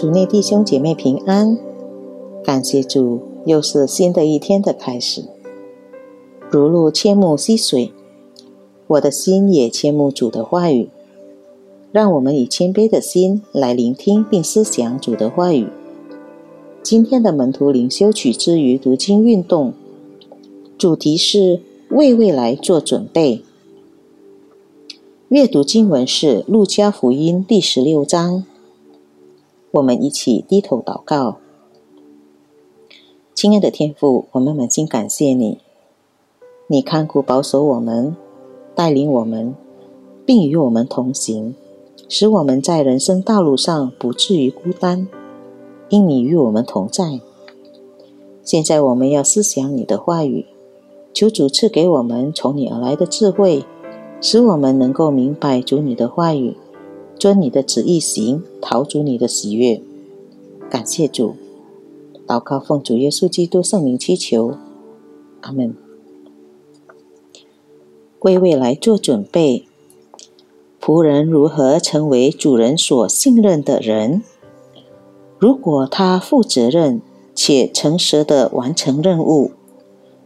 主内弟兄姐妹平安，感谢主，又是新的一天的开始。如入千木溪水，我的心也千慕主的话语。让我们以谦卑的心来聆听并思想主的话语。今天的门徒灵修取之于读经运动，主题是为未来做准备。阅读经文是《路加福音》第十六章。我们一起低头祷告，亲爱的天父，我们满心感谢你，你看顾保守我们，带领我们，并与我们同行，使我们在人生道路上不至于孤单，因你与我们同在。现在我们要思想你的话语，求主赐给我们从你而来的智慧，使我们能够明白主你的话语。遵你的旨意行，逃出你的喜悦。感谢主，祷告奉主耶稣基督圣名祈求，阿门。为未来做准备，仆人如何成为主人所信任的人？如果他负责任且诚实的完成任务，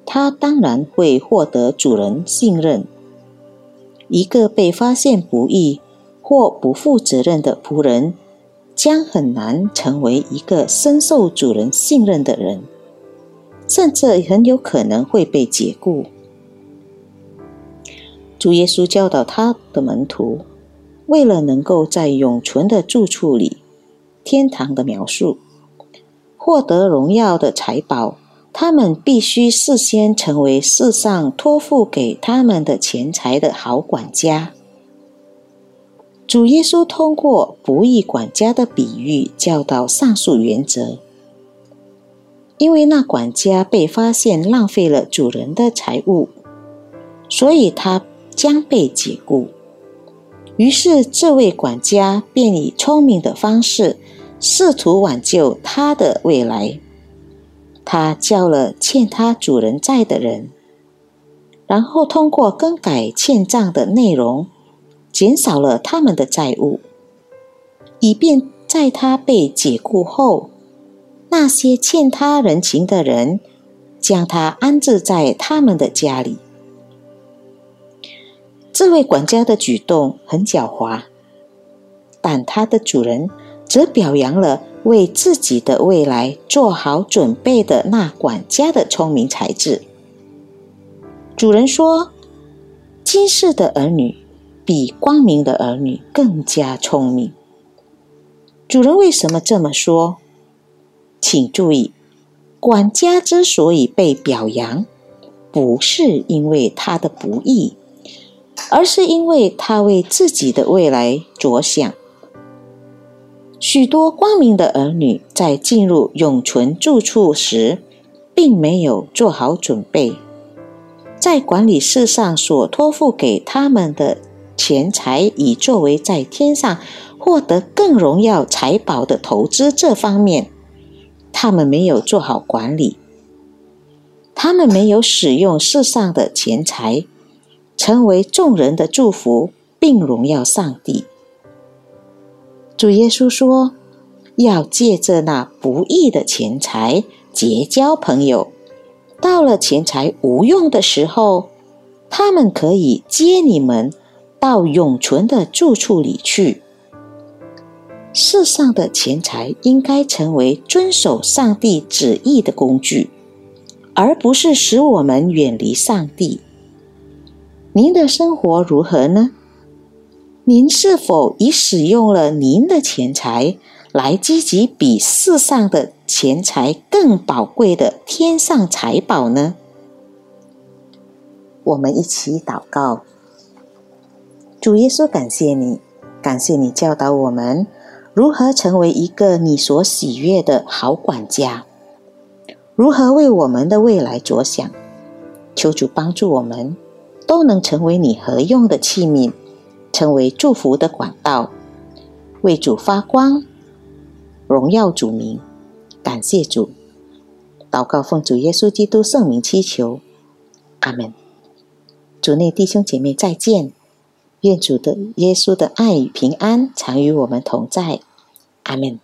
他当然会获得主人信任。一个被发现不易。或不负责任的仆人，将很难成为一个深受主人信任的人，甚至很有可能会被解雇。主耶稣教导他的门徒，为了能够在永存的住处里（天堂的描述）获得荣耀的财宝，他们必须事先成为世上托付给他们的钱财的好管家。主耶稣通过不义管家的比喻教导上述原则，因为那管家被发现浪费了主人的财物，所以他将被解雇。于是这位管家便以聪明的方式试图挽救他的未来。他叫了欠他主人债的人，然后通过更改欠账的内容。减少了他们的债务，以便在他被解雇后，那些欠他人情的人将他安置在他们的家里。这位管家的举动很狡猾，但他的主人则表扬了为自己的未来做好准备的那管家的聪明才智。主人说：“今世的儿女。”比光明的儿女更加聪明。主人为什么这么说？请注意，管家之所以被表扬，不是因为他的不义，而是因为他为自己的未来着想。许多光明的儿女在进入永存住处时，并没有做好准备，在管理世上所托付给他们的。钱财以作为在天上获得更荣耀财宝的投资，这方面他们没有做好管理，他们没有使用世上的钱财，成为众人的祝福，并荣耀上帝。主耶稣说：“要借着那不义的钱财结交朋友，到了钱财无用的时候，他们可以接你们。”到永存的住处里去。世上的钱财应该成为遵守上帝旨意的工具，而不是使我们远离上帝。您的生活如何呢？您是否已使用了您的钱财来积极比世上的钱财更宝贵的天上财宝呢？我们一起祷告。主耶稣，感谢你，感谢你教导我们如何成为一个你所喜悦的好管家，如何为我们的未来着想。求主帮助我们，都能成为你合用的器皿，成为祝福的管道，为主发光，荣耀主名。感谢主，祷告奉主耶稣基督圣名祈求，阿门。主内弟兄姐妹再见。愿主的耶稣的爱与平安常与我们同在，阿门。